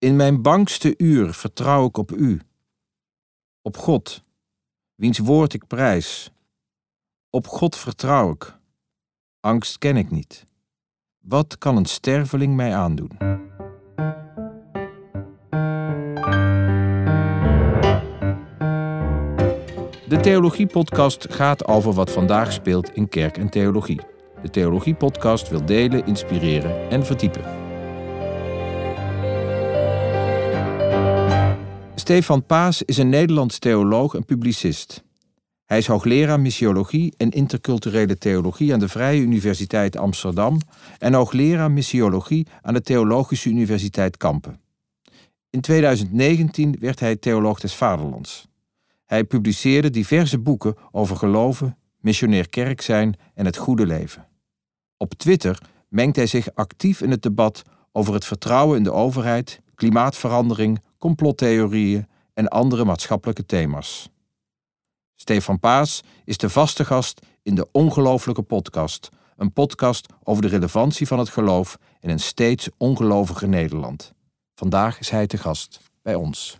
In mijn bangste uur vertrouw ik op u. Op God, wiens woord ik prijs. Op God vertrouw ik. Angst ken ik niet. Wat kan een sterveling mij aandoen? De Theologie-podcast gaat over wat vandaag speelt in kerk en theologie. De Theologie-podcast wil delen, inspireren en verdiepen. Stefan Paas is een Nederlands theoloog en publicist. Hij is hoogleraar missiologie en interculturele theologie aan de Vrije Universiteit Amsterdam en hoogleraar missiologie aan de Theologische Universiteit Kampen. In 2019 werd hij theoloog des Vaderlands. Hij publiceerde diverse boeken over geloven, missionair kerk zijn en het goede leven. Op Twitter mengt hij zich actief in het debat over het vertrouwen in de overheid, klimaatverandering, complottheorieën en andere maatschappelijke thema's. Stefan Paas is de vaste gast in de Ongelooflijke Podcast, een podcast over de relevantie van het geloof in een steeds ongeloviger Nederland. Vandaag is hij te gast bij ons.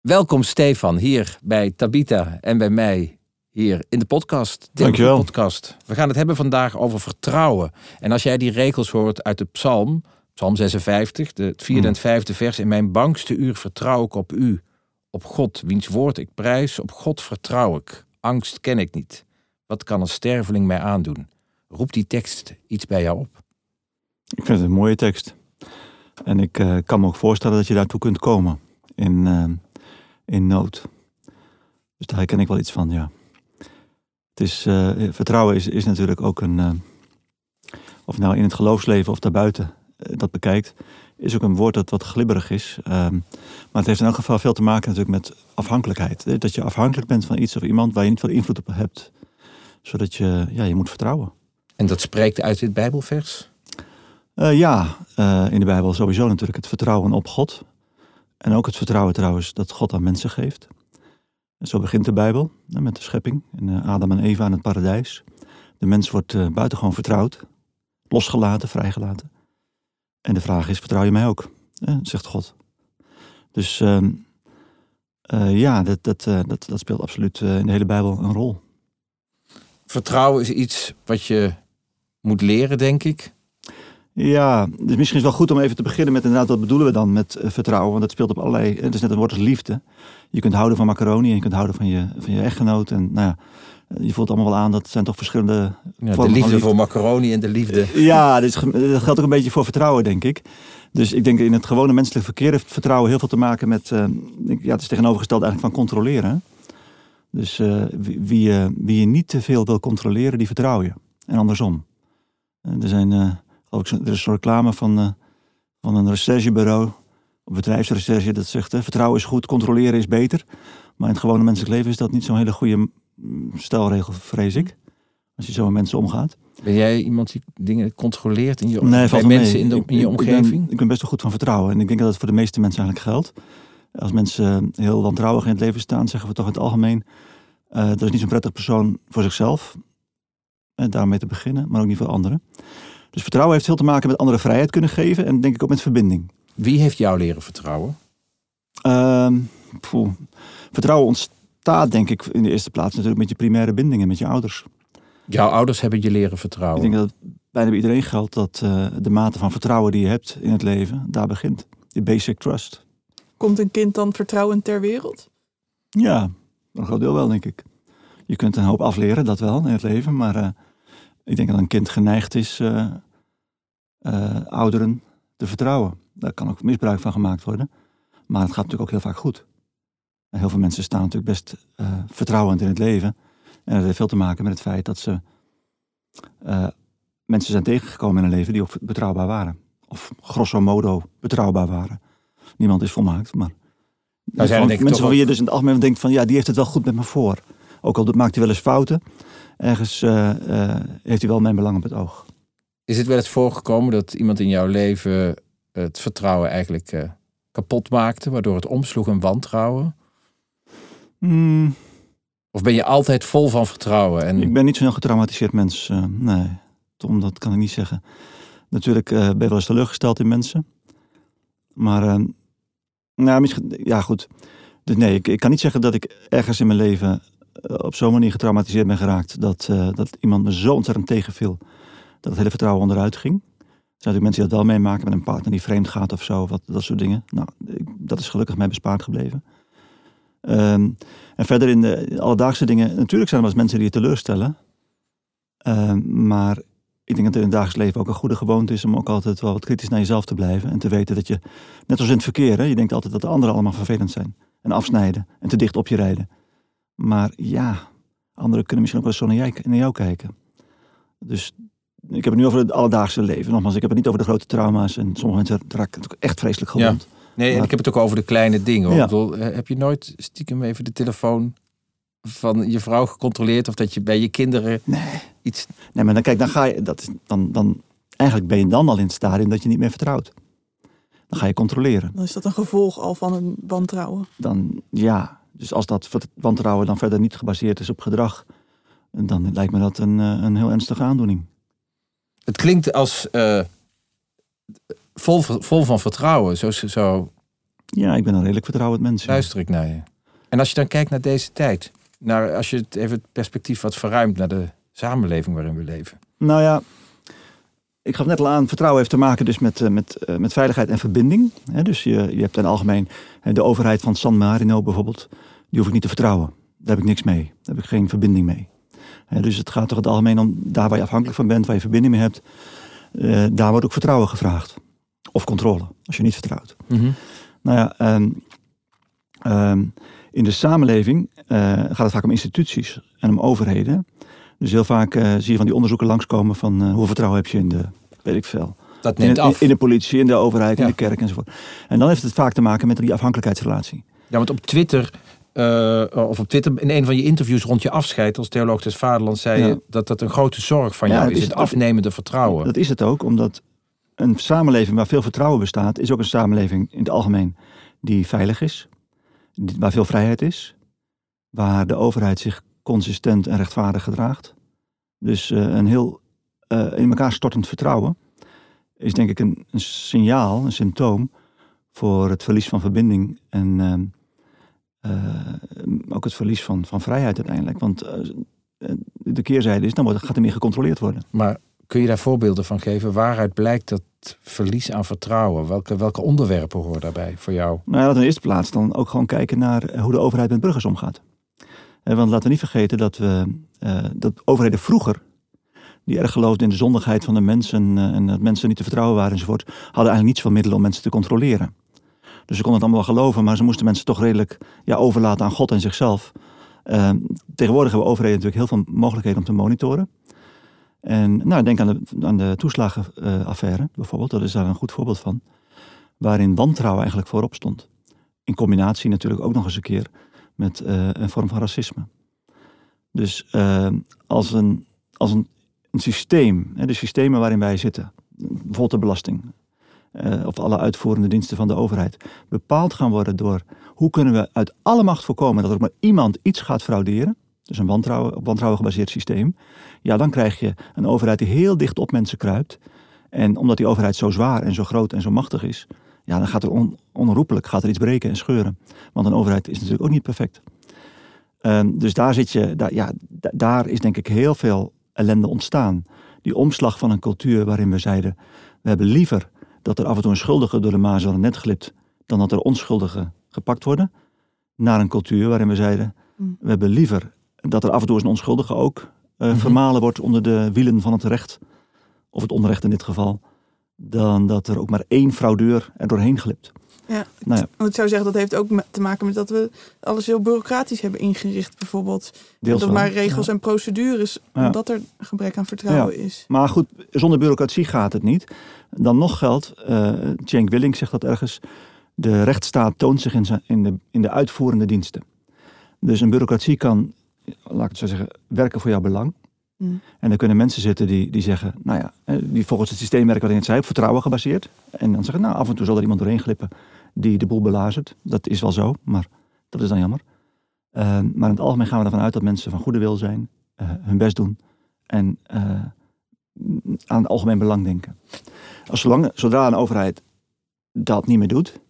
Welkom Stefan hier bij Tabita en bij mij hier in de podcast. Dankjewel. Podcast. We gaan het hebben vandaag over vertrouwen. En als jij die regels hoort uit de psalm, psalm 56, de, het vierde en het vijfde vers. In mijn bangste uur vertrouw ik op u, op God, wiens woord ik prijs. Op God vertrouw ik. Angst ken ik niet. Wat kan een sterveling mij aandoen? Roept die tekst iets bij jou op? Ik vind het een mooie tekst. En ik uh, kan me ook voorstellen dat je daartoe kunt komen in, uh, in nood. Dus daar ken ik wel iets van, ja. Het is, uh, vertrouwen is, is natuurlijk ook een, of nou in het geloofsleven of daarbuiten dat bekijkt, is ook een woord dat wat glibberig is. Um, maar het heeft in elk geval veel te maken natuurlijk met afhankelijkheid. Dat je afhankelijk bent van iets of iemand waar je niet veel invloed op hebt. Zodat je, ja, je moet vertrouwen. En dat spreekt uit dit Bijbelvers? Uh, ja, uh, in de Bijbel sowieso natuurlijk het vertrouwen op God. En ook het vertrouwen trouwens dat God aan mensen geeft. En zo begint de Bijbel met de schepping. En Adam en Eva in het paradijs. De mens wordt buitengewoon vertrouwd. Losgelaten, vrijgelaten. En de vraag is, vertrouw je mij ook? Eh, zegt God. Dus uh, uh, ja, dat, dat, uh, dat, dat speelt absoluut in de hele Bijbel een rol. Vertrouwen is iets wat je moet leren, denk ik. Ja, dus misschien is het wel goed om even te beginnen met inderdaad, wat bedoelen we dan met vertrouwen? Want dat speelt op allerlei, het is net een woord als liefde. Je kunt houden van macaroni en je kunt houden van je, van je echtgenoot. En nou ja, je voelt allemaal wel aan, dat zijn toch verschillende. Ja, de liefde, liefde, voor macaroni en de liefde. Ja, dus dat geldt ook een beetje voor vertrouwen, denk ik. Dus ik denk in het gewone menselijk verkeer heeft vertrouwen heel veel te maken met. Uh, ja, het is tegenovergesteld eigenlijk van controleren. Dus uh, wie, wie, uh, wie, je niet te veel wil controleren, die vertrouw je. En andersom. er, zijn, ik, er is een reclame van, van een recherchebureau, een bedrijfsrecherche, dat zegt: vertrouwen is goed, controleren is beter. Maar in het gewone menselijk leven is dat niet zo'n hele goede stelregel, vrees ik. Als je zo met mensen omgaat. Ben jij iemand die dingen controleert in je, nee, bij mensen in, de, in, je omgeving? Ik ben, ik ben, best wel goed van vertrouwen. En ik denk dat het voor de meeste mensen eigenlijk geldt. Als mensen heel wantrouwig in het leven staan, zeggen we toch in het algemeen. Uh, dat is niet zo'n prettig persoon voor zichzelf. En daarmee te beginnen, maar ook niet voor anderen. Dus vertrouwen heeft veel te maken met andere vrijheid kunnen geven. En denk ik ook met verbinding. Wie heeft jou leren vertrouwen? Uh, vertrouwen ontstaat staat denk ik in de eerste plaats natuurlijk met je primaire bindingen met je ouders. Jouw ouders hebben je leren vertrouwen. Ik denk dat bijna bij iedereen geldt dat uh, de mate van vertrouwen die je hebt in het leven, daar begint. Die basic trust. Komt een kind dan vertrouwen ter wereld? Ja, een groot deel wel denk ik. Je kunt een hoop afleren, dat wel, in het leven. Maar uh, ik denk dat een kind geneigd is uh, ouderen te vertrouwen. Daar kan ook misbruik van gemaakt worden. Maar het gaat natuurlijk ook heel vaak goed. Heel veel mensen staan natuurlijk best uh, vertrouwend in het leven. En dat heeft veel te maken met het feit dat ze uh, mensen zijn tegengekomen in hun leven die ook betrouwbaar waren. Of grosso modo betrouwbaar waren. Niemand is volmaakt, maar nou, zijn mensen van wie je dus in het algemeen denkt van ja, die heeft het wel goed met me voor. Ook al maakt hij wel eens fouten, ergens uh, heeft hij wel mijn belang op het oog. Is het wel eens voorgekomen dat iemand in jouw leven het vertrouwen eigenlijk kapot maakte, waardoor het omsloeg in wantrouwen? Hmm. Of ben je altijd vol van vertrouwen? En... Ik ben niet zo'n getraumatiseerd mens. Uh, nee, Tom, dat kan ik niet zeggen. Natuurlijk uh, ben je wel eens teleurgesteld in mensen. Maar uh, Nou, misschien, ja goed. Dus nee, ik, ik kan niet zeggen dat ik ergens in mijn leven eh, op zo'n manier getraumatiseerd ben geraakt dat, eh, dat iemand me zo ontzettend tegenviel dat het hele vertrouwen onderuit ging. Er zijn natuurlijk mensen die dat wel meemaken met een partner die vreemd gaat of zo, wat, dat soort dingen. Nou, ik- dat is gelukkig mij bespaard gebleven. Ehm, en verder in de alledaagse dingen, natuurlijk zijn er wel eens mensen die je teleurstellen. Ehm, maar ik denk dat het in het dagelijks leven ook een goede gewoonte is om ook altijd wel wat kritisch naar jezelf te blijven. En te weten dat je, net als in het verkeer, hè, je denkt altijd dat de anderen allemaal vervelend zijn. En afsnijden en te dicht op je rijden. Maar ja, anderen kunnen misschien ook wel eens zo naar, jij, naar jou kijken. Dus ik heb het nu over het alledaagse leven. Nogmaals, ik heb het niet over de grote trauma's. En sommige mensen raken echt vreselijk gewond. Nee, en ik heb het ook over de kleine dingen. hoor. Ja. Ik bedoel, eh, heb je nooit stiekem even de telefoon van je vrouw gecontroleerd? Of dat je bij je kinderen Nee. iets... Nee, maar dan kijk, dan ga je, dat is, dan, dan, eigenlijk ben je dan al in het stadium dat je niet meer vertrouwt. Dan ga je controleren. Dan is dat een gevolg al van een wantrouwen. Dan, ja, dus als dat wantrouwen dan verder niet gebaseerd is op gedrag, dan lijkt me dat een, eh, een heel ernstige aandoening. Het klinkt als eh, vol, vol van vertrouwen. Zo, zo Ja, ik ben een redelijk vertrouwend mens. luister ik naar je. En als je dan kijkt naar deze tijd. Naar, als je het even het perspectief wat verruimt naar de samenleving waarin we leven. Nou ja, ik gaf net al aan, vertrouwen heeft te maken dus met, eh, met, eh, met veiligheid en verbinding. Dus je, je hebt in het algemeen de overheid van San Marino bijvoorbeeld, die hoef ik niet te vertrouwen. Daar heb ik niks mee. Daar heb ik geen verbinding mee. Dus het gaat toch in het algemeen om daar waar je afhankelijk van bent, waar je verbinding mee hebt, eh, daar wordt ook vertrouwen gevraagd. Of controle, als je niet vertrouwt. Nou ja, ehm, ehm, in de samenleving eh, gaat het vaak om instituties en om overheden. Dus heel vaak eh, zie je van die onderzoeken langskomen van eh, hoeveel vertrouwen heb je in de, weet ik veel. Dat In, neemt de- af. in de politie, in de overheid, Ja. in de kerk enzovoort. En dan heeft het vaak te maken met die afhankelijkheidsrelatie. Ja, want op Twitter, of op Twitter, in een van je interviews rond je afscheid als theoloog des Vaderlands, zei Ja. je dat dat een grote zorg van Ja, jou is, is- het afnemende vertrouwen. Dat is het ook, omdat een samenleving waar veel vertrouwen bestaat, is ook een samenleving in het algemeen die veilig is, waar veel vrijheid is, waar de overheid zich consistent en rechtvaardig gedraagt. Dus eh, een heel eh, in elkaar stortend vertrouwen is denk ik een, een signaal, een symptoom voor het verlies van verbinding en ehm, eh, ook het verlies van, van vrijheid uiteindelijk. Want de keerzijde is, dan wordt, gaat er meer gecontroleerd worden. Maar kun je daar voorbeelden van geven? Waaruit blijkt dat verlies aan vertrouwen? Welke, welke onderwerpen horen daarbij voor jou? Nou ja, in de eerste plaats dan ook gewoon kijken naar eh, hoe de overheid met burgers omgaat. Eh, Want laten we niet vergeten dat, we, eh, dat overheden vroeger, die erg geloofden in de zondigheid van de mensen en dat mensen niet te vertrouwen waren enzovoort, hadden eigenlijk niet zoveel middelen om mensen te controleren. Dus ze konden het allemaal wel geloven, maar ze moesten mensen toch redelijk ja, overlaten aan God en zichzelf. Tegenwoordig hebben overheden natuurlijk heel veel mogelijkheden om te monitoren. En nou, denk aan de, aan de toeslagenaffaire bijvoorbeeld, dat is daar een goed voorbeeld van. Waarin wantrouwen eigenlijk voorop stond. In combinatie natuurlijk ook nog eens een keer met eh, een vorm van racisme. Dus eh, als, een, als een, systeem, hè, de systemen waarin wij zitten, bijvoorbeeld de belasting, eh, of alle uitvoerende diensten van de overheid, bepaald gaan worden door hoe kunnen we uit alle macht voorkomen dat er maar iemand iets gaat frauderen, dus een wantrouwen, op wantrouwen gebaseerd systeem, ja, dan krijg je een overheid die heel dicht op mensen kruipt. En omdat die overheid zo zwaar en zo groot en zo machtig is, ja, dan gaat er on, onherroepelijk gaat er iets breken en scheuren. Want een overheid is natuurlijk ook niet perfect. Ehm, dus daar zit je, daar, ja, da- daar is denk ik heel veel ellende ontstaan. Die omslag van een cultuur waarin we zeiden, we hebben liever dat er af en toe een schuldige door de maas net glipt, dan dat er onschuldigen gepakt worden. Naar een cultuur waarin we zeiden, Mm. we hebben liever dat er af en toe eens een onschuldige ook eh, Mhm. vermalen wordt onder de wielen van het recht, of het onrecht in dit geval, dan dat er ook maar één fraudeur er doorheen glipt. Ja. Nou ja, Want ik zou zeggen, dat heeft ook te maken met dat we alles heel bureaucratisch hebben ingericht, bijvoorbeeld. deels dat wel. maar regels Ja. en procedures, Ja. omdat er gebrek aan vertrouwen is. Maar goed, zonder bureaucratie gaat het niet. Dan nog geldt, eh Cenk Willink zegt dat ergens, de rechtsstaat toont zich in, zijn, in, de, in de uitvoerende diensten. Dus een bureaucratie kan, laat ik het zo zeggen, werken voor jouw belang. Mm. En dan kunnen mensen zitten die, die zeggen, nou ja, eh, die volgens het systeem werken wat ik net zei, op vertrouwen gebaseerd. En dan zeggen, nou af en toe zal er iemand doorheen glippen die de boel belazert. Dat is wel zo, maar dat is dan jammer. Eh, maar in het algemeen gaan we ervan uit dat mensen van goede wil zijn, eh, hun best doen en eh, aan het algemeen belang denken. Als zolang, zodra een overheid dat niet meer doet,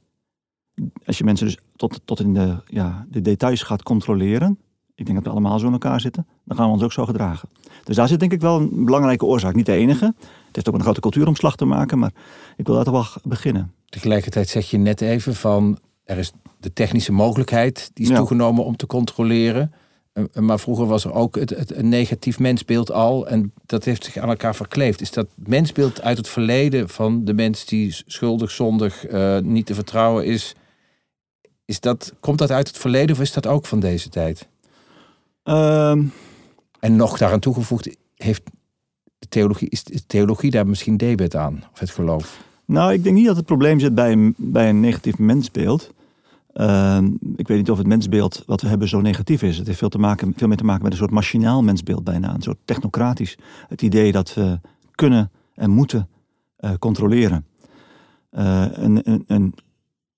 als je mensen dus tot, tot in de, ja, de details gaat controleren, ik denk dat we allemaal zo in elkaar zitten, dan gaan we ons ook zo gedragen. Dus daar zit denk ik wel een belangrijke oorzaak. Niet de enige. Het heeft ook een grote cultuuromslag te maken, maar ik wil daar toch wel beginnen. Tegelijkertijd zeg je net even van er is de technische mogelijkheid die is Ja. toegenomen om te controleren. Eh, Maar vroeger was er ook het, het, een negatief mensbeeld al. En dat heeft zich aan elkaar verkleefd. Is dat mensbeeld uit het verleden van de mens die schuldig, zondig, eh, niet te vertrouwen is. is dat, komt dat uit het verleden of is dat ook van deze tijd? Ehm, En nog daaraan toegevoegd, heeft de theologie, is de theologie daar misschien debet aan? Of het geloof? nou, ik denk niet dat het probleem zit bij een, bij een negatief mensbeeld. Ehm, ik weet niet of het mensbeeld wat we hebben zo negatief is. Het heeft veel, te maken, veel meer te maken met een soort machinaal mensbeeld bijna. Een soort technocratisch. Het idee dat we kunnen en moeten eh, controleren. Eh, een, een, een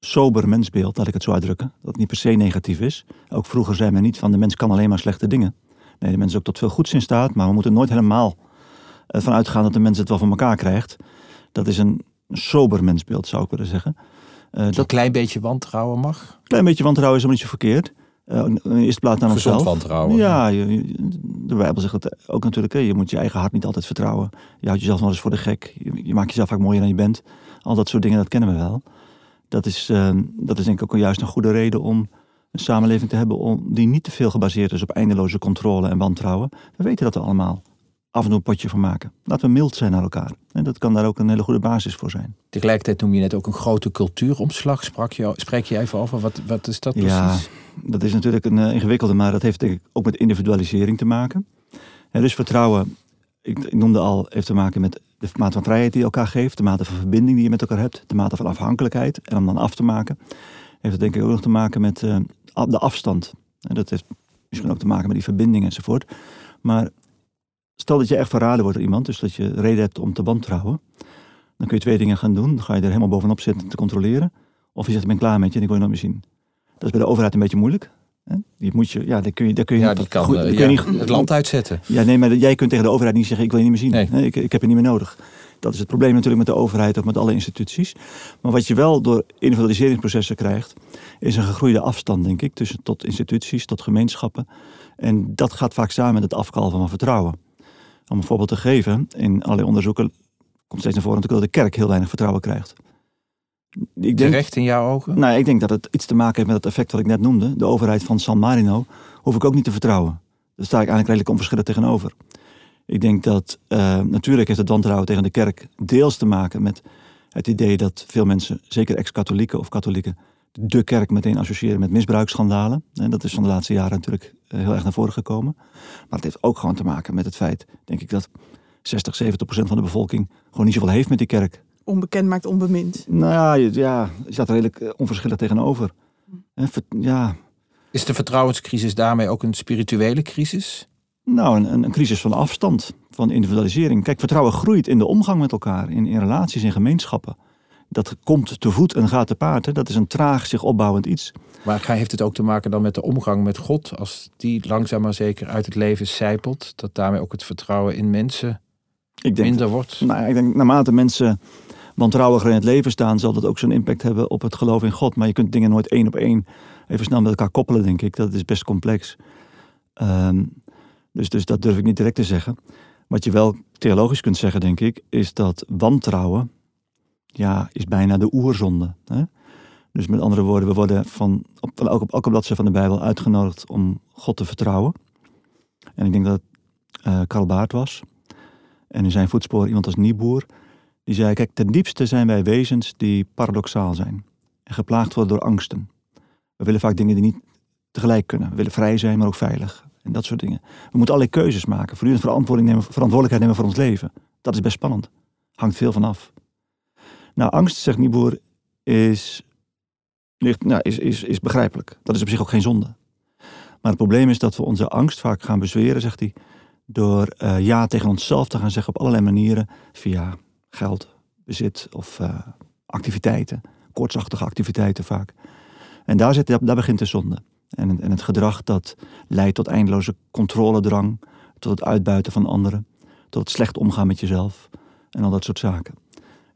sober mensbeeld, laat ik het zo uitdrukken. Dat niet per se negatief is. Ook vroeger zei men niet van de mens kan alleen maar slechte dingen. Nee, de mens is ook tot veel goeds in staat. Maar we moeten nooit helemaal eh, van uitgaan dat de mens het wel voor elkaar krijgt. Dat is een sober mensbeeld, zou ik willen zeggen. Eh, Dat een dat klein beetje wantrouwen mag? klein beetje wantrouwen is helemaal niet zo verkeerd. Eh, in de eerste plaats naar Gezond onszelf. wantrouwen. Ja, je- je- de Bijbel zegt het ook natuurlijk. Hè. Je moet je eigen hart niet altijd vertrouwen. Je houdt jezelf nog eens voor de gek. Je, je maakt jezelf vaak mooier dan je bent. Al dat soort dingen, dat kennen we wel. Dat is, eh, dat is denk ik ook juist een goede reden om een samenleving te hebben om, die niet te veel gebaseerd is op eindeloze controle en wantrouwen. We weten dat we allemaal af en toe een potje van maken. Laten we mild zijn naar elkaar. En dat kan daar ook een hele goede basis voor zijn. Tegelijkertijd noem je net ook een grote cultuuromslag. Sprak je, spreek je even over? Wat, wat is dat Ja, precies? dat is natuurlijk een eh, ingewikkelde, maar dat heeft denk ik ook met individualisering te maken. En dus vertrouwen, ik, ik noemde al, heeft te maken met de mate van vrijheid die je elkaar geeft, de mate van verbinding die je met elkaar hebt, de mate van afhankelijkheid. En om dan af te maken, heeft het denk ik ook nog te maken met eh, de afstand. En dat heeft misschien ook te maken met die verbinding enzovoort. Maar stel dat je echt verraden wordt door iemand, dus dat je reden hebt om te wantrouwen. Dan kun je twee dingen gaan doen. Dan ga je er helemaal bovenop zitten te controleren. Of je zegt, ik ben klaar met je en ik wil je nooit meer zien. Dat is bij de overheid een beetje moeilijk. Die moet je, ja, daar kun je, daar kun je Ja, niet- die kan goed, daar kun ja, je niet- het land uitzetten. Ja, nee, maar jij kunt tegen de overheid niet zeggen, ik wil je niet meer zien. Nee. ik, ik heb je niet meer nodig. Dat is het probleem natuurlijk met de overheid of met alle instituties. Maar wat je wel door individualiseringsprocessen krijgt, is een gegroeide afstand, denk ik, tussen tot instituties, tot gemeenschappen. En dat gaat vaak samen met het afkalven van vertrouwen. Om een voorbeeld te geven, in allerlei onderzoeken komt steeds naar voren natuurlijk dat de kerk heel weinig vertrouwen krijgt. Ik denk, Terecht in jouw ogen? nou, ik denk dat het iets te maken heeft met het effect wat ik net noemde. De overheid van San Marino hoef ik ook niet te vertrouwen. Daar sta ik eigenlijk redelijk onverschillig tegenover. Ik denk dat eh, natuurlijk heeft het wantrouwen tegen de kerk deels te maken met het idee dat veel mensen, zeker ex-katholieken of katholieken, de kerk meteen associëren met misbruiksschandalen. En dat is van de laatste jaren natuurlijk eh, heel erg naar voren gekomen. Maar het heeft ook gewoon te maken met het feit, denk ik, dat 60, 70 procent van de bevolking gewoon niet zoveel heeft met die kerk. Onbekend maakt onbemind. Nou ja, je, ja, je staat er redelijk eh, onverschillig tegenover. Ja, Is de vertrouwenscrisis daarmee ook een spirituele crisis? nou, een, een, een crisis van afstand, van individualisering. Kijk, vertrouwen groeit in de omgang met elkaar, in, in relaties, in gemeenschappen. Dat komt te voet en gaat te paard. Hè. Dat is een traag zich opbouwend iets. Maar heeft het ook te maken dan met de omgang met God? Als die langzaam maar zeker uit het leven zijpelt, dat daarmee ook het vertrouwen in mensen Ik denk, minder wordt? nou, ik denk, naarmate mensen wantrouwiger in het leven staan, zal dat ook zo'n impact hebben op het geloof in God. Maar je kunt dingen nooit één op één even snel met elkaar koppelen, denk ik. Dat is best complex. Ehm, dus, dus dat durf ik niet direct te zeggen. Wat je wel theologisch kunt zeggen, denk ik, is dat wantrouwen, ja, is bijna de oerzonde. Hè? Dus met andere woorden, we worden van, op, elke, op elke bladzijde van de Bijbel uitgenodigd om God te vertrouwen. En ik denk dat eh, Karl Baart was. En in zijn voetspoor iemand als Nieboer. Die zei, kijk, ten diepste zijn wij wezens die paradoxaal zijn. En geplaagd worden door angsten. We willen vaak dingen die niet tegelijk kunnen. We willen vrij zijn, maar ook veilig. En dat soort dingen. We moeten allerlei keuzes maken. Voortdurend verantwoording nemen, verantwoordelijkheid nemen voor ons leven. Dat is best spannend. Hangt veel van af. Nou, angst, zegt Nieboer, is, ligt, nou, is, is, is begrijpelijk. Dat is op zich ook geen zonde. Maar het probleem is dat we onze angst vaak gaan bezweren, zegt hij, door eh, ja tegen onszelf te gaan zeggen op allerlei manieren. Via geld, bezit of eh, activiteiten. Kortsachtige activiteiten vaak. En daar, zit, daar begint de zonde. En, en het gedrag dat leidt tot eindeloze controledrang. Tot het uitbuiten van anderen. Tot het slecht omgaan met jezelf. En al dat soort zaken.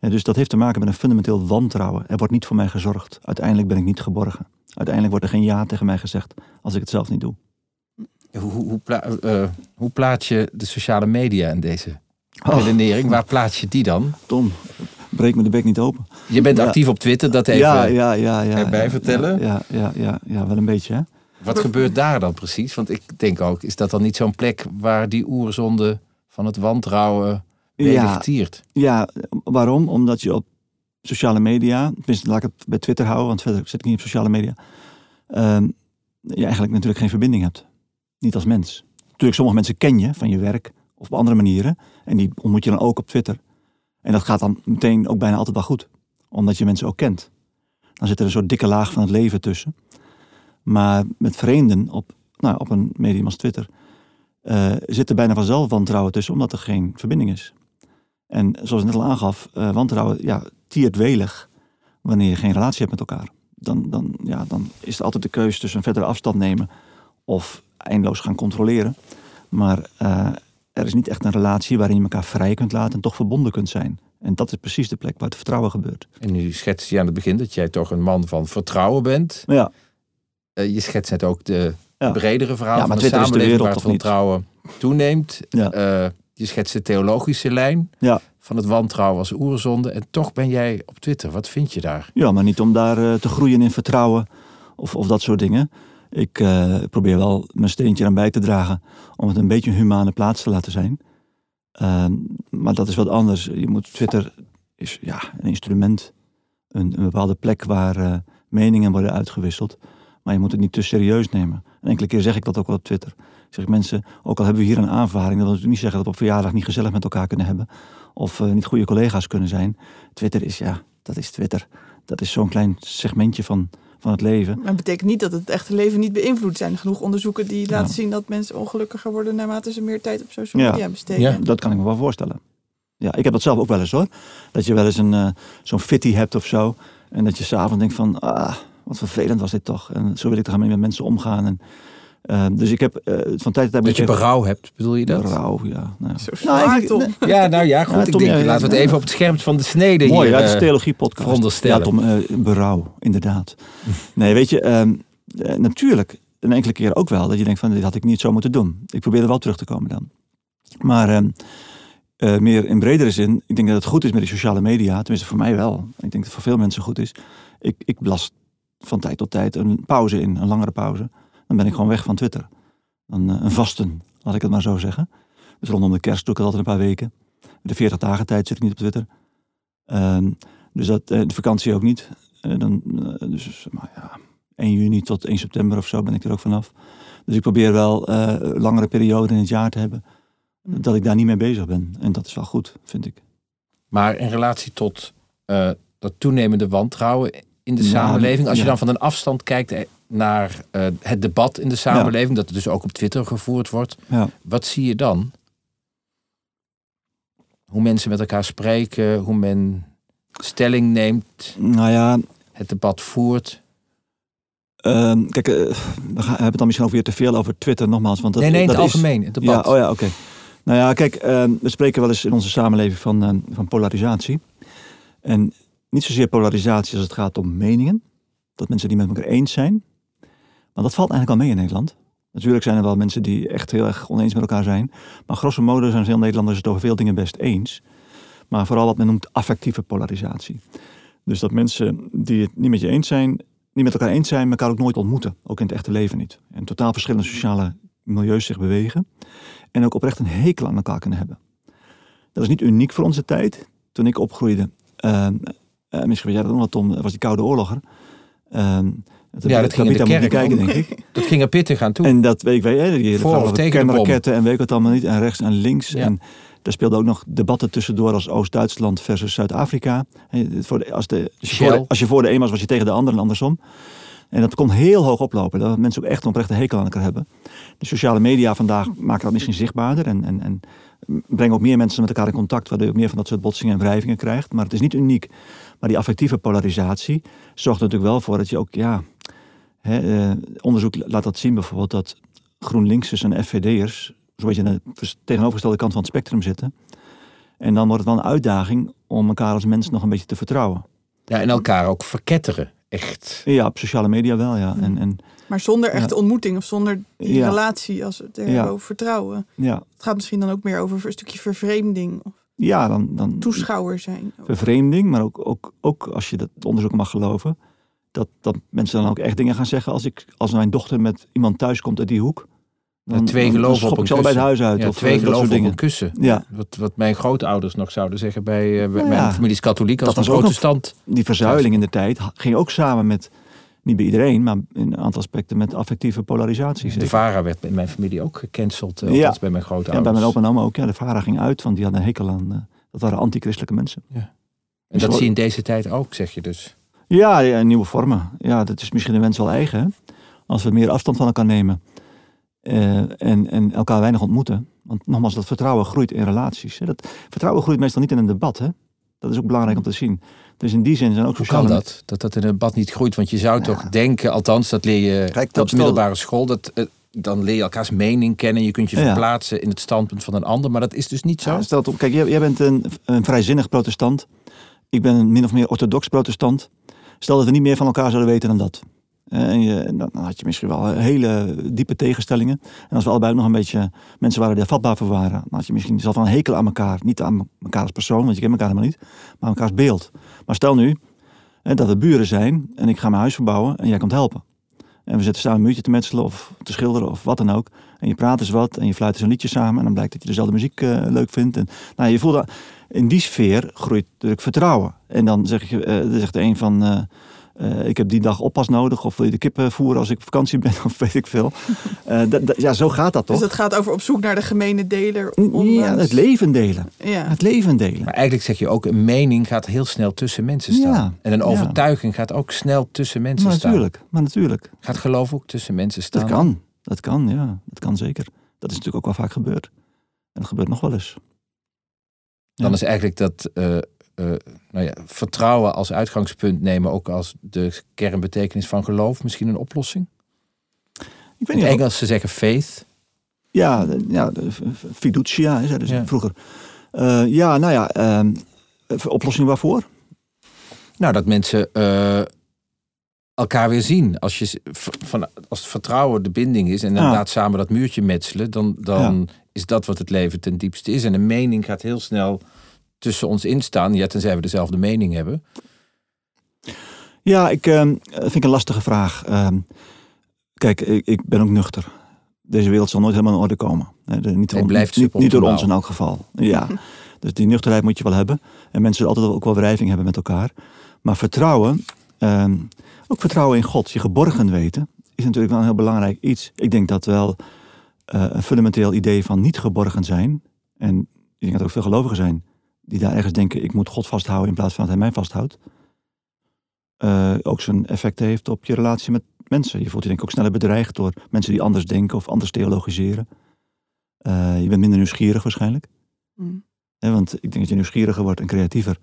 Ja, dus dat heeft te maken met een fundamenteel wantrouwen. Er wordt niet voor mij gezorgd. Uiteindelijk ben ik niet geborgen. Uiteindelijk wordt er geen ja tegen mij gezegd als ik het zelf niet doe. Hoe, hoe, hoe, eh, hoe plaats je de sociale media in deze Oh. redenering? Waar plaats je die dan? Tom, breek me de bek niet open. Je bent Ja. actief op Twitter, dat even. ja, ja, ja, ja. erbij ja, vertellen? Ja, ja, ja, ja, wel een beetje hè. Wat gebeurt daar dan precies? Want ik denk ook, is dat dan niet zo'n plek waar die oerzonde van het wantrouwen mee Ja. Ja, waarom? Omdat je op sociale media, tenminste laat ik het bij Twitter houden, want verder zit ik niet op sociale media, ehm, je eigenlijk natuurlijk geen verbinding hebt. Niet als mens. Natuurlijk, sommige mensen ken je van je werk op andere manieren. En die ontmoet je dan ook op Twitter. En dat gaat dan meteen ook bijna altijd wel goed. Omdat je mensen ook kent. Dan zit er een soort dikke laag van het leven tussen. Maar met vreemden op, nou, op een medium als Twitter eh, zit er bijna vanzelf wantrouwen tussen, omdat er geen verbinding is. En zoals ik net al aangaf, eh, wantrouwen ja, tiert welig wanneer je geen relatie hebt met elkaar. Dan, dan, ja, dan is er altijd de keuze tussen een verdere afstand nemen of eindeloos gaan controleren. Maar eh, er is niet echt een relatie waarin je elkaar vrij kunt laten en toch verbonden kunt zijn. En dat is precies de plek waar het vertrouwen gebeurt. En nu schetst je aan het begin dat jij toch een man van vertrouwen bent. Ja, Eh, je schetst net ook de Ja. bredere verhaal Ja, van de samenleving wereld waar het vertrouwen toeneemt. Ja. Eh, je schetst de theologische lijn Ja. van het wantrouwen als oerzonde. En toch ben jij op Twitter. Wat vind je daar? ja, maar niet om daar eh, te groeien in vertrouwen of, of dat soort dingen. Ik eh, probeer wel mijn steentje aan bij te dragen om het een beetje een humane plaats te laten zijn. Ehm, maar dat is wat anders. Je moet, Twitter is ja, een instrument, een, een bepaalde plek waar eh, meningen worden uitgewisseld. Maar je moet het niet te serieus nemen. Een enkele keer zeg ik dat ook wel op Twitter. Ik zeg mensen, ook al hebben we hier een aanvaring, dat wil niet zeggen dat we op verjaardag niet gezellig met elkaar kunnen hebben. Of eh, niet goede collega's kunnen zijn. Twitter is ja, dat is Twitter. Dat is zo'n klein segmentje van, van het leven. Maar het betekent niet dat het echte leven niet beïnvloedt. Er zijn genoeg onderzoeken die Ja. laten zien dat mensen ongelukkiger worden naarmate ze meer tijd op social Ja. media besteden. Ja. Dat kan ik me wel voorstellen. Ja, ik heb dat zelf ook wel eens hoor. Dat je wel eens een, eh, zo'n fitty hebt of zo. En dat je s'avonds denkt van, ah, wat vervelend was dit toch. En zo wil ik toch mee met mensen omgaan. En, eh, dus ik heb eh, van tijd tot tijd... Dat je berouw hebt, bedoel je dat? Berouw, ja. Nou, ja. Zo Nou, zwaar, ik- Tom. nee, Ja, nou ja, goed. Ja, ik denk, ja, ja, laten we het ja. even op het scherm van de snede Mooi, hier ja, het is eh, theologie-podcast. Ja, Tom, eh, berouw, inderdaad. Nee, weet je, ehm, eh, natuurlijk een enkele keer ook wel dat je denkt van dit had ik niet zo moeten doen. Ik probeer er wel terug te komen dan. Maar ehm, eh, meer in bredere zin, ik denk dat het goed is met die sociale media, tenminste voor mij wel. Ik denk dat het voor veel mensen goed is. Ik, ik blas van tijd tot tijd een pauze in, een langere pauze. Dan ben ik gewoon weg van Twitter. Dan, eh, een vasten, laat ik het maar zo zeggen. Dus rondom de kerst doe ik het altijd een paar weken. De 40 dagen tijd zit ik niet op Twitter. Ehm, dus dat, eh, de vakantie ook niet. Eh, dan, dus maar ja, 1 juni tot 1 september of zo ben ik er ook vanaf. Dus ik probeer wel eh, langere perioden in het jaar te hebben. Dat ik daar niet mee bezig ben. En dat is wel goed, vind ik. Maar in relatie tot dat toenemende wantrouwen in de Ja, samenleving. Als je dan van een afstand kijkt naar eh, het debat in de samenleving. Dat het dus ook op Twitter gevoerd wordt. Ja. Wat zie je dan? Hoe mensen met elkaar spreken. Hoe men stelling neemt. Nou ja, Het debat voert. ehm, kijk, eh, we hebben het dan misschien ook weer te veel over Twitter nogmaals. Want dat, nee, nee, in dat het is- algemeen. Het Ja, debat. oh ja, oké. Nou ja, kijk, ehm, we spreken wel eens in onze samenleving van, ehm, van polarisatie. En niet zozeer polarisatie als het gaat om meningen. Dat mensen die met elkaar eens zijn. Maar dat valt eigenlijk wel mee in Nederland. Natuurlijk zijn er wel mensen die echt heel erg oneens met elkaar zijn. Maar grosso modo zijn veel Nederlanders het over veel dingen best eens. Maar vooral wat men noemt affectieve polarisatie. Dus dat mensen die het niet met je eens zijn, niet met elkaar eens zijn, elkaar ook nooit ontmoeten. Ook in het echte leven niet. En totaal verschillende sociale milieus zich bewegen. En ook oprecht een hekel aan elkaar kunnen hebben. Dat is niet uniek voor onze tijd. Toen ik opgroeide, ehm, eh, misschien weet jij dat nog Tom, was die Koude Oorlog er. Ehm, Ja, dat ging in de kerk. kijken, denk ik. Dat ging er pittig aan toe. En dat weet ik wel, die hele Voor of tegen de en weet ik wat allemaal niet. En rechts en links. Ja. En daar speelden ook nog debatten tussendoor als Oost-Duitsland versus Zuid-Afrika. Hè, voor de- Als, de, als, je voor als je voor de een was, was je tegen de ander en andersom. En dat kon heel hoog oplopen. Dat mensen ook echt een oprechte hekel aan elkaar hebben. De sociale media vandaag maken dat misschien zichtbaarder. En, en, en brengen ook meer mensen met elkaar in contact. Waardoor je ook meer van dat soort botsingen en wrijvingen krijgt. Maar het is niet uniek. Maar die affectieve polarisatie zorgt er natuurlijk wel voor dat je ook... Ja, hè, eh, onderzoek laat dat zien bijvoorbeeld dat GroenLinksers en FVD'ers... zoals je aan de tegenovergestelde kant van het spectrum zitten... En dan wordt het wel een uitdaging om elkaar als mens nog een beetje te vertrouwen. Ja, en elkaar ook verketteren. Echt. Ja, op sociale media wel, ja. En, en Maar zonder Ja. echte ontmoeting of zonder die Ja. relatie als het Ja. over vertrouwen. ja, Het gaat misschien dan ook meer over een stukje vervreemding of ja dan, dan toeschouwer zijn. vervreemding, maar ook, ook, ook als je dat onderzoek mag geloven, dat, dat mensen dan ook echt dingen gaan zeggen. Als, ik, als mijn dochter met iemand thuis komt uit die hoek, dan, twee dan geloven schop op ik een het huis uit. Ja, of twee geloven op dingen. een kussen. Ja. Wat, wat mijn grootouders nog zouden zeggen bij, eh, Ja. mijn familie is katholiek als Dat een ook protestant. Die verzuiling in de tijd ging ook samen met, niet bij iedereen, maar in een aantal aspecten met affectieve polarisatie. De. VARA werd in mijn familie ook gecanceld. eh, Ja. althans bij mijn Ja, grootouders. bij mijn opa en oma ook. Ja, de vader ging uit, want die hadden een hekel aan. eh, dat waren anti-christelijke mensen. En dat zie je in deze tijd ook, zeg je dus. Ja, ja, nieuwe vormen. Ja, dat is misschien de mens wel eigen. Hè? Als we meer afstand van elkaar nemen eh, en, en elkaar weinig ontmoeten. Want nogmaals, dat vertrouwen groeit in relaties. Hè? Dat, vertrouwen groeit meestal niet in een debat. Hè? Dat is ook belangrijk om te zien. Dus in die zin zijn ook Hoe sociale... kan dat? Dat dat in een debat niet groeit? Want je zou toch denken, althans dat leer je Kijk, op de middelbare school. Dat, eh, dan leer je elkaars mening kennen. Je kunt je Ja. verplaatsen in het standpunt van een ander. Maar dat is dus niet zo. Ja, stel het op. Kijk, jij, jij bent een, een vrijzinnig protestant. Ik ben een min of meer orthodox protestant. Stel dat we niet meer van elkaar zouden weten dan dat. Eh, En je, dan had je misschien wel hele diepe tegenstellingen. En als we allebei ook nog een beetje mensen waren die er vatbaar voor waren, dan had je misschien zelf wel een hekel aan elkaar. Niet aan elkaar als persoon, want je kent elkaar helemaal niet, maar aan elkaars beeld. Maar stel nu hè, dat we buren zijn en ik ga mijn huis verbouwen en jij komt helpen. En we zitten samen een muurtje te metselen of te schilderen of wat dan ook. En je praat eens wat en je fluit eens een liedje samen. En dan blijkt dat je dezelfde muziek eh, leuk vindt. En, nou, je voelt dat, in die sfeer groeit natuurlijk vertrouwen. En dan zeg je, eh, dan zegt de een van... eh, eh, ik heb die dag oppas nodig. Of wil je de kippen voeren als ik op vakantie ben? Of weet ik veel. Eh, ja, zo gaat dat toch? Dus het gaat over op zoek naar de gemene deler. ja, het leven delen. Ja. Het leven delen. Maar eigenlijk zeg je ook, een mening gaat heel snel tussen mensen staan. Ja, En een ja. overtuiging gaat ook snel tussen mensen Maar staan. natuurlijk, maar natuurlijk. Gaat geloof ook tussen mensen staan. Dat kan. Dat kan, ja. Dat kan zeker. Dat is natuurlijk ook wel vaak gebeurd. En dat gebeurt nog wel eens. Dan Ja. is eigenlijk dat eh, eh, nou ja, vertrouwen als uitgangspunt nemen, ook als de kernbetekenis van geloof, misschien een oplossing. Ik weet niet Engels ze zeggen faith. Ja, ja fiducia, hè, Ja. vroeger. Eh, ja, nou ja, ehm, eh, oplossing waarvoor? Nou, dat mensen elkaar weer zien. Als, je, van, als het vertrouwen de binding is en Ja. inderdaad samen dat muurtje metselen, dan, dan is dat wat het leven ten diepste is. En een mening gaat heel snel tussen ons instaan, ja, tenzij we dezelfde mening hebben. Ja, ik ehm, vind ik een lastige vraag. Ehm, kijk, ik, ik ben ook nuchter. Deze wereld zal nooit helemaal in orde komen. Hè, de- niet, om- blijft niet, niet door ons in elk geval. Ja, dus die nuchterheid moet je wel hebben. En mensen zullen altijd ook wel wrijving hebben met elkaar. Maar vertrouwen, ehm, ook vertrouwen in God, je geborgen weten, is natuurlijk wel een heel belangrijk iets. Ik denk dat wel een fundamenteel idee van niet geborgen zijn. En ik denk dat er ook veel gelovigen zijn die daar ergens denken: ik moet God vasthouden in plaats van dat hij mij vasthoudt. eh, ook zijn effect heeft op je relatie met mensen. Je voelt je denk ik ook sneller bedreigd door mensen die anders denken of anders theologiseren. Eh, je bent minder nieuwsgierig waarschijnlijk. Mm. Hè, want ik denk dat je nieuwsgieriger wordt en creatiever.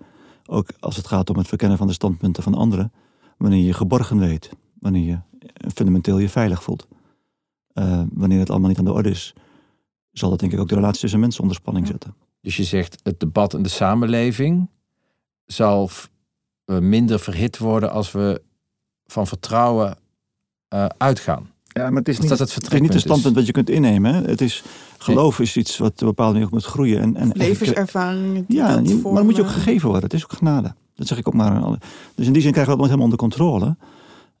Ook als het gaat om het verkennen van de standpunten van anderen. Wanneer je geborgen weet. Wanneer je eh, fundamenteel je veilig voelt. Eh, wanneer het allemaal niet aan de orde is. Zal dat denk ik ook de relatie tussen mensen onder spanning zetten. Dus je zegt, het debat in de samenleving zal eh, minder verhit worden als we van vertrouwen eh, uitgaan. Ja, maar het is Als dat het Het is niet een standpunt wat je kunt innemen. hè. Het is, geloof is iets wat op een bepaalde manier ook moet groeien. En, en, Levenservaringen. die Ja, dat maar moet je ook gegeven worden. Het is ook genade. Dat zeg ik ook maar. alle- Dus in die zin krijgen we het helemaal onder controle.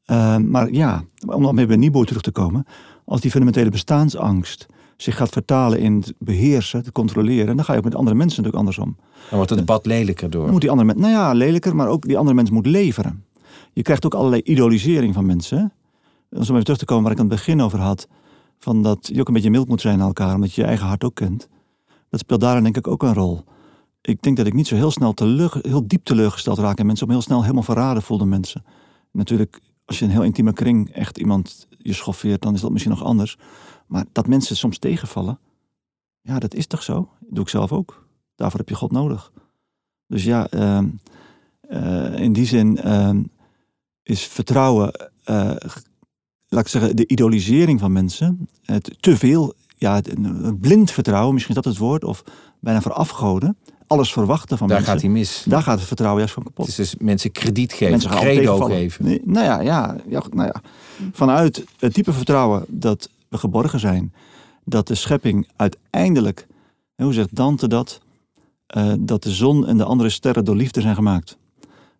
Uh, maar ja, om dan weer bij Niebo terug te komen. Als die fundamentele bestaansangst zich gaat vertalen in het beheersen, te controleren. Dan ga je ook met andere mensen natuurlijk andersom. Dan wordt het debat lelijker door. Dan moet die andere mens, nou ja, lelijker, maar ook die andere mens moet leveren. Je krijgt ook allerlei idolisering van mensen. Om zo even terug te komen waar ik aan het begin over had. Van dat je ook een beetje mild moet zijn naar elkaar, omdat je je eigen hart ook kent. Dat speelt daarin denk ik ook een rol. Ik denk dat ik niet zo heel snel teleur, heel diep teleurgesteld raak in mensen. Om heel snel helemaal verraden voelde mensen. Natuurlijk, als je een heel intieme kring echt iemand je schoffeert, dan is dat misschien nog anders. Maar dat mensen soms tegenvallen, ja, dat is toch zo? Dat doe ik zelf ook. Daarvoor heb je God nodig. Dus ja, ehm, eh, in die zin ehm, is vertrouwen, eh, laat ik zeggen, de idolisering van mensen, het te veel ja, blind vertrouwen, misschien is dat het woord, of bijna verafgoden. Alles verwachten van Daar mensen. gaat hij mis. Daar gaat het vertrouwen juist van kapot. Het is dus mensen krediet geven, Mensen credo geven. Nee, nou ja, ja, nou ja. Vanuit het type vertrouwen dat we geborgen zijn, dat de schepping uiteindelijk, hoe zegt Dante dat? Eh, dat de zon en de andere sterren door liefde zijn gemaakt.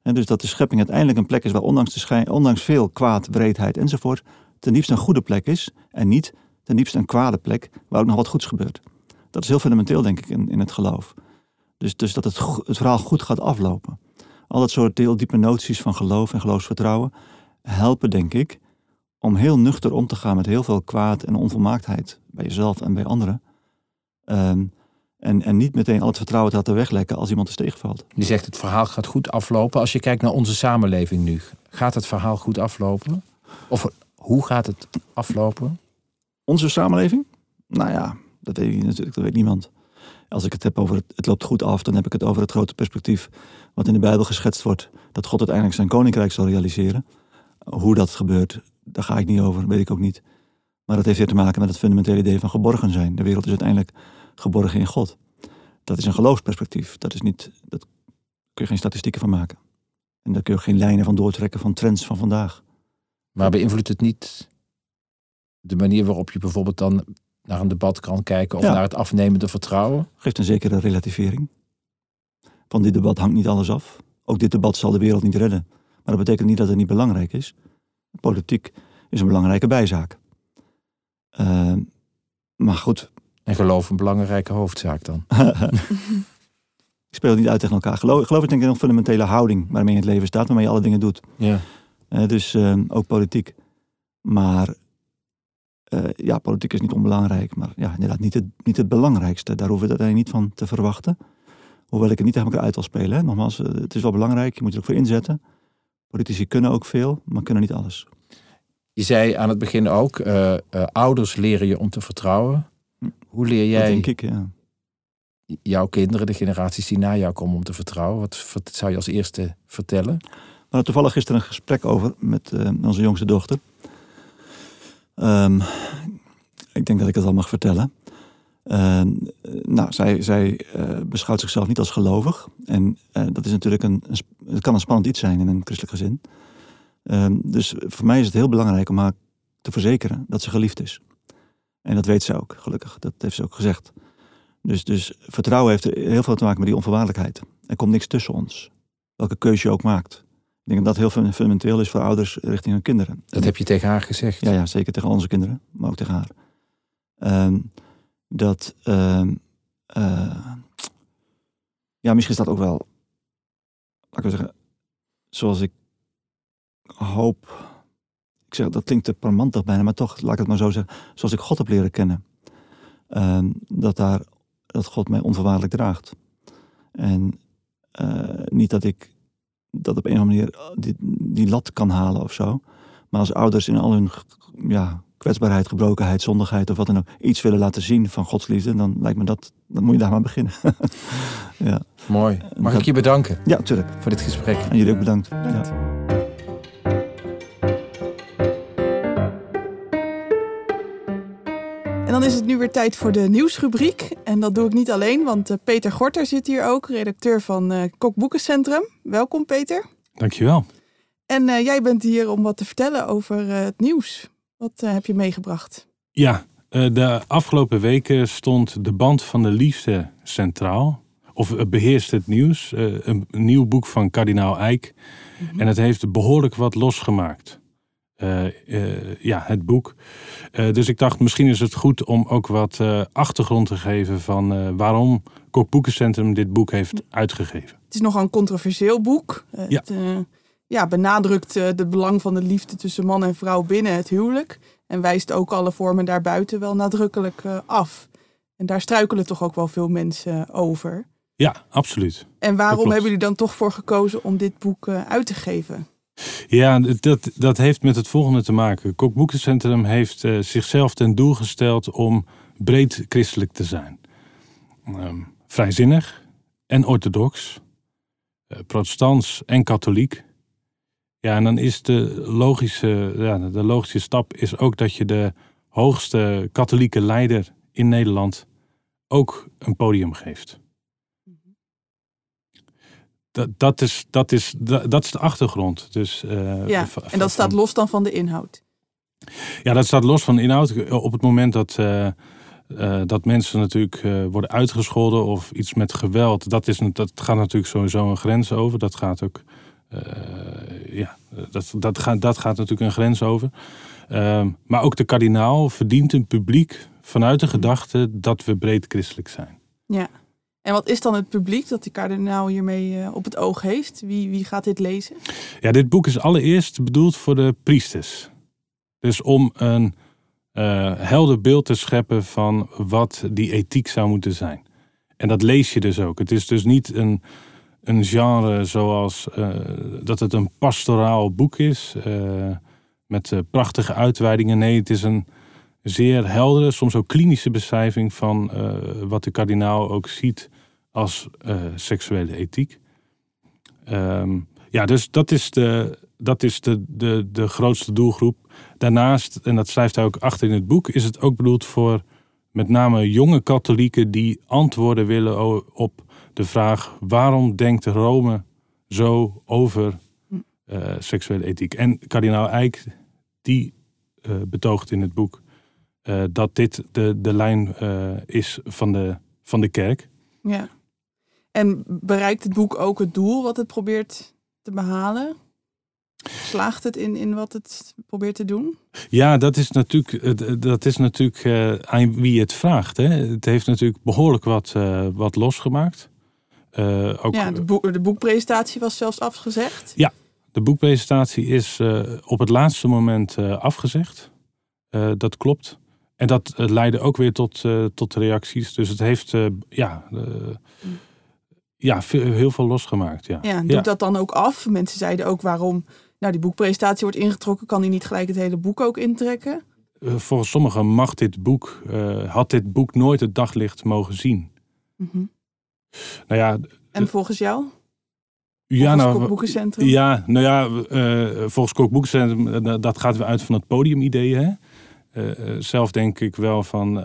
En dus dat de schepping uiteindelijk een plek is waar ondanks, de schijn, ondanks veel kwaad, wreedheid enzovoort, ten diepste een goede plek is en niet ten diepste een kwade plek waar ook nog wat goeds gebeurt. Dat is heel fundamenteel, denk ik, in, in het geloof. Dus, dus dat het, het verhaal goed gaat aflopen. Al dat soort heel diepe noties van geloof en geloofsvertrouwen helpen, denk ik, om heel nuchter om te gaan met heel veel kwaad en onvolmaaktheid bij jezelf en bij anderen. Ehm, en, en niet meteen al het vertrouwen te laten weglekken als iemand is tegenvalt. Je zegt het verhaal gaat goed aflopen. Als je kijkt naar onze samenleving nu, gaat het verhaal goed aflopen? Of hoe gaat het aflopen? Onze samenleving? Nou ja, dat weet ik natuurlijk, dat weet niemand. Als ik het heb over het, loopt goed af, dan heb ik het over het grote perspectief wat in de Bijbel geschetst wordt. Dat God uiteindelijk zijn koninkrijk zal realiseren. Hoe dat gebeurt, daar ga ik niet over, weet ik ook niet. Maar dat heeft weer te maken met het fundamentele idee van geborgen zijn. De wereld is uiteindelijk geborgen in God. Dat is een geloofsperspectief. Dat is niet, dat kun je geen statistieken van maken. En daar kun je geen lijnen van doortrekken van trends van vandaag. Maar beïnvloedt het niet de manier waarop je bijvoorbeeld dan naar een debat kan kijken of Ja. naar het afnemende vertrouwen? geeft een zekere relativering. Van dit debat hangt niet alles af. Ook dit debat zal de wereld niet redden. Maar dat betekent niet dat het niet belangrijk is. Politiek is een belangrijke bijzaak. Eh, maar goed, En geloof een belangrijke hoofdzaak dan. ik speel het niet uit tegen elkaar. Geloof, geloof is denk ik een fundamentele houding waarmee je in het leven staat, waarmee je alle dingen doet. Ja. Eh, dus eh, ook politiek. Maar eh, ja, politiek is niet onbelangrijk. Maar ja, inderdaad niet het, niet het belangrijkste. Daar hoeven we het uiteindelijk niet van te verwachten. Hoewel ik het niet tegen elkaar uit wil spelen. Hè. Nogmaals, eh, het is wel belangrijk. Je moet er ook voor inzetten. Politici kunnen ook veel, maar kunnen niet alles. Je zei aan het begin ook, eh, ouders leren je om te vertrouwen. Hm. Hoe leer Dat jij denk ik, ja. jouw kinderen, de generaties die na jou komen, om te vertrouwen? Wat, wat zou je als eerste vertellen? We hadden toevallig gisteren een gesprek over met onze jongste dochter. Ehm, ik denk dat ik het wel mag vertellen. Ehm, eh, nou, zij, zij eh, beschouwt zichzelf niet als gelovig. En eh, dat is natuurlijk een, het kan een spannend iets zijn in een christelijk gezin. Ehm, dus voor mij is het heel belangrijk om haar te verzekeren dat ze geliefd is. En dat weet ze ook, gelukkig. Dat heeft ze ook gezegd. Dus, dus vertrouwen heeft heel veel te maken met die onvoorwaardelijkheid. Er komt niks tussen ons. Welke keuze je ook maakt. Ik denk dat dat heel fun- fundamenteel is voor ouders richting hun kinderen. Dat heb je tegen haar gezegd. Ja, ja, zeker tegen onze kinderen, maar ook tegen haar. Ehm, dat, ehm, eh, ja, misschien is dat ook wel, laat ik zeggen, zoals ik hoop, ik zeg, dat klinkt te parmantig bijna, maar toch, laat ik het maar zo zeggen, zoals ik God heb leren kennen. Ehm, dat, daar, dat God mij onvoorwaardelijk draagt. En eh, niet dat ik dat op een of andere manier eh, die, die lat kan halen of zo. Maar als ouders in al hun ja, kwetsbaarheid, gebrokenheid, zondigheid of wat dan ook iets willen laten zien van Gods liefde, dan lijkt me dat, dan moet je daar maar beginnen. ja. Mooi. Mag Dat- ik je bedanken ja, tuurlijk. voor dit gesprek? En jullie ook bedankt. Bedankt. Ja. En dan is het nu weer tijd voor de nieuwsrubriek. En dat doe ik niet alleen, want eh, Peter Gorter zit hier ook, redacteur van eh Kokboekencentrum. Welkom Peter. Dankjewel. En eh, jij bent hier om wat te vertellen over het nieuws. Wat heb je meegebracht? Ja, de afgelopen weken stond De Band van de Liefde centraal. Of eh, beheerst het nieuws. Een, een nieuw boek van kardinaal Eijk. En het heeft behoorlijk wat losgemaakt. Eh, eh, ja, het boek. Eh, dus ik dacht, misschien is het goed om ook wat achtergrond te geven van waarom Kokboekencentrum dit boek heeft uitgegeven. Het is nogal een controversieel boek. Ja. Het ja, benadrukt het belang van de liefde tussen man en vrouw binnen het huwelijk. En wijst ook alle vormen daarbuiten wel nadrukkelijk af. En daar struikelen toch ook wel veel mensen over. Ja, absoluut. En waarom hebben jullie dan toch voor gekozen om dit boek uit te geven? Ja, dat, dat heeft met het volgende te maken. Kokboekencentrum heeft eh, zichzelf ten doel gesteld om breed christelijk te zijn. Ehm, vrijzinnig en orthodox, eh, protestants en katholiek. Ja, en dan is de logische, ja, de logische stap is ook dat je de hoogste katholieke leider in Nederland ook een podium geeft. Dat, dat, is, dat, is, dat, dat is de achtergrond. Dus, uh, ja, en dat staat los dan van de inhoud? Ja, dat staat los van de inhoud. Op het moment dat, uh, uh, dat mensen natuurlijk worden uitgescholden of iets met geweld, dat, is, dat gaat natuurlijk sowieso een grens over. Dat gaat ook. ja, dat, dat, gaat, dat gaat natuurlijk een grens over. Ehm, maar ook de kardinaal verdient een publiek vanuit de gedachte dat we breed christelijk zijn. Ja. En wat is dan het publiek dat de kardinaal hiermee uh, op het oog heeft? Wie, wie gaat dit lezen? Ja, dit boek is allereerst bedoeld voor de priesters. Dus om een uh, helder beeld te scheppen van wat die ethiek zou moeten zijn. En dat lees je dus ook. Het is dus niet een, een genre zoals uh, dat het een pastoraal boek is. met prachtige uitweidingen. Nee, het is een zeer heldere, soms ook klinische beschrijving van uh, wat de kardinaal ook ziet als uh, seksuele ethiek. Um, ja, dus dat is, de, dat is de, de, de grootste doelgroep. Daarnaast, en dat schrijft hij ook achter in het boek, is het ook bedoeld voor met name jonge katholieken die antwoorden willen op de vraag: waarom denkt Rome zo over uh, seksuele ethiek? En kardinaal Eijk, die betoogt in het boek uh, dat dit de, de lijn uh, is van de, van de kerk. Ja. En bereikt het boek ook het doel wat het probeert te behalen? Slaagt het in, in wat het probeert te doen? Ja, dat is natuurlijk, dat is natuurlijk uh, aan wie het vraagt. Hè. Het heeft natuurlijk behoorlijk wat, wat losgemaakt. ook, ja, de, boek, de boekpresentatie was zelfs afgezegd. Ja, de boekpresentatie is op het laatste moment afgezegd. dat klopt. En dat uh, leidde ook weer tot, uh, tot reacties. Dus het heeft uh, ja, ja, veel, heel veel losgemaakt. Ja. ja, doet dat dan ook af? Mensen zeiden ook waarom nou, die boekpresentatie wordt ingetrokken. Kan hij niet gelijk het hele boek ook intrekken? volgens sommigen mag dit boek, had dit boek nooit het daglicht mogen zien. Mm -hmm. Nou ja, en volgens jou? Ja, volgens nou, Kookboekencentrum? Ja, nou ja, volgens Kookboekencentrum, dat gaat weer uit van het podiumidee. Hè? Uh, zelf denk ik wel van. Uh,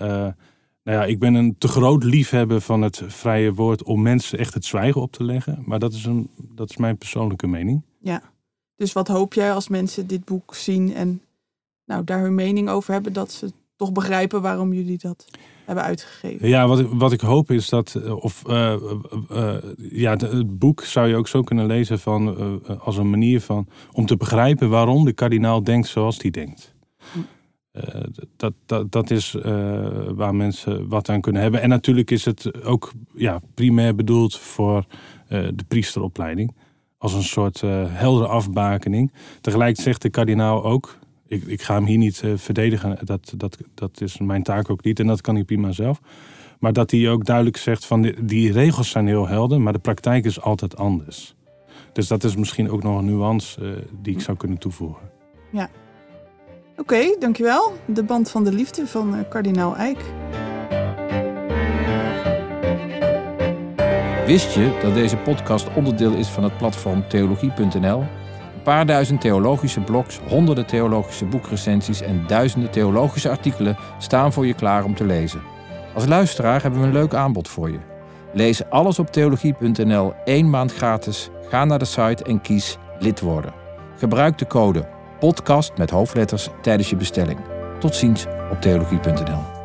nou ja, ik ben een te groot liefhebber van het vrije woord om mensen echt het zwijgen op te leggen. Maar dat is, een, dat is mijn persoonlijke mening. Ja, dus wat hoop jij als mensen dit boek zien en nou, daar hun mening over hebben, dat ze toch begrijpen waarom jullie dat hebben uitgegeven? Ja, wat ik, wat ik hoop is dat, of uh, uh, ja, het boek zou je ook zo kunnen lezen van, als een manier van, om te begrijpen waarom de kardinaal denkt zoals hij denkt. Uh, dat, dat, dat is uh, waar mensen wat aan kunnen hebben. En natuurlijk is het ook ja, primair bedoeld voor uh, de priesteropleiding. Als een soort heldere afbakening. Tegelijk zegt de kardinaal ook. Ik, ik ga hem hier niet verdedigen. Dat, dat, dat is mijn taak ook niet. En dat kan hij prima zelf. Maar dat hij ook duidelijk zegt van die regels zijn heel helder. Maar de praktijk is altijd anders. Dus dat is misschien ook nog een nuance die ik zou kunnen toevoegen. Ja, Oké, dankjewel. De band van de liefde van uh, kardinaal Eijk. Wist je dat deze podcast onderdeel is van het platform theologie.nl? Een paar duizend theologische blogs, honderden theologische boekrecensies en duizenden theologische artikelen staan voor je klaar om te lezen. Als luisteraar hebben we een leuk aanbod voor je. Lees alles op theologie.nl één maand gratis. Ga naar de site en kies lid worden. Gebruik de code podcast met hoofdletters tijdens je bestelling. Tot ziens op theologie.nl.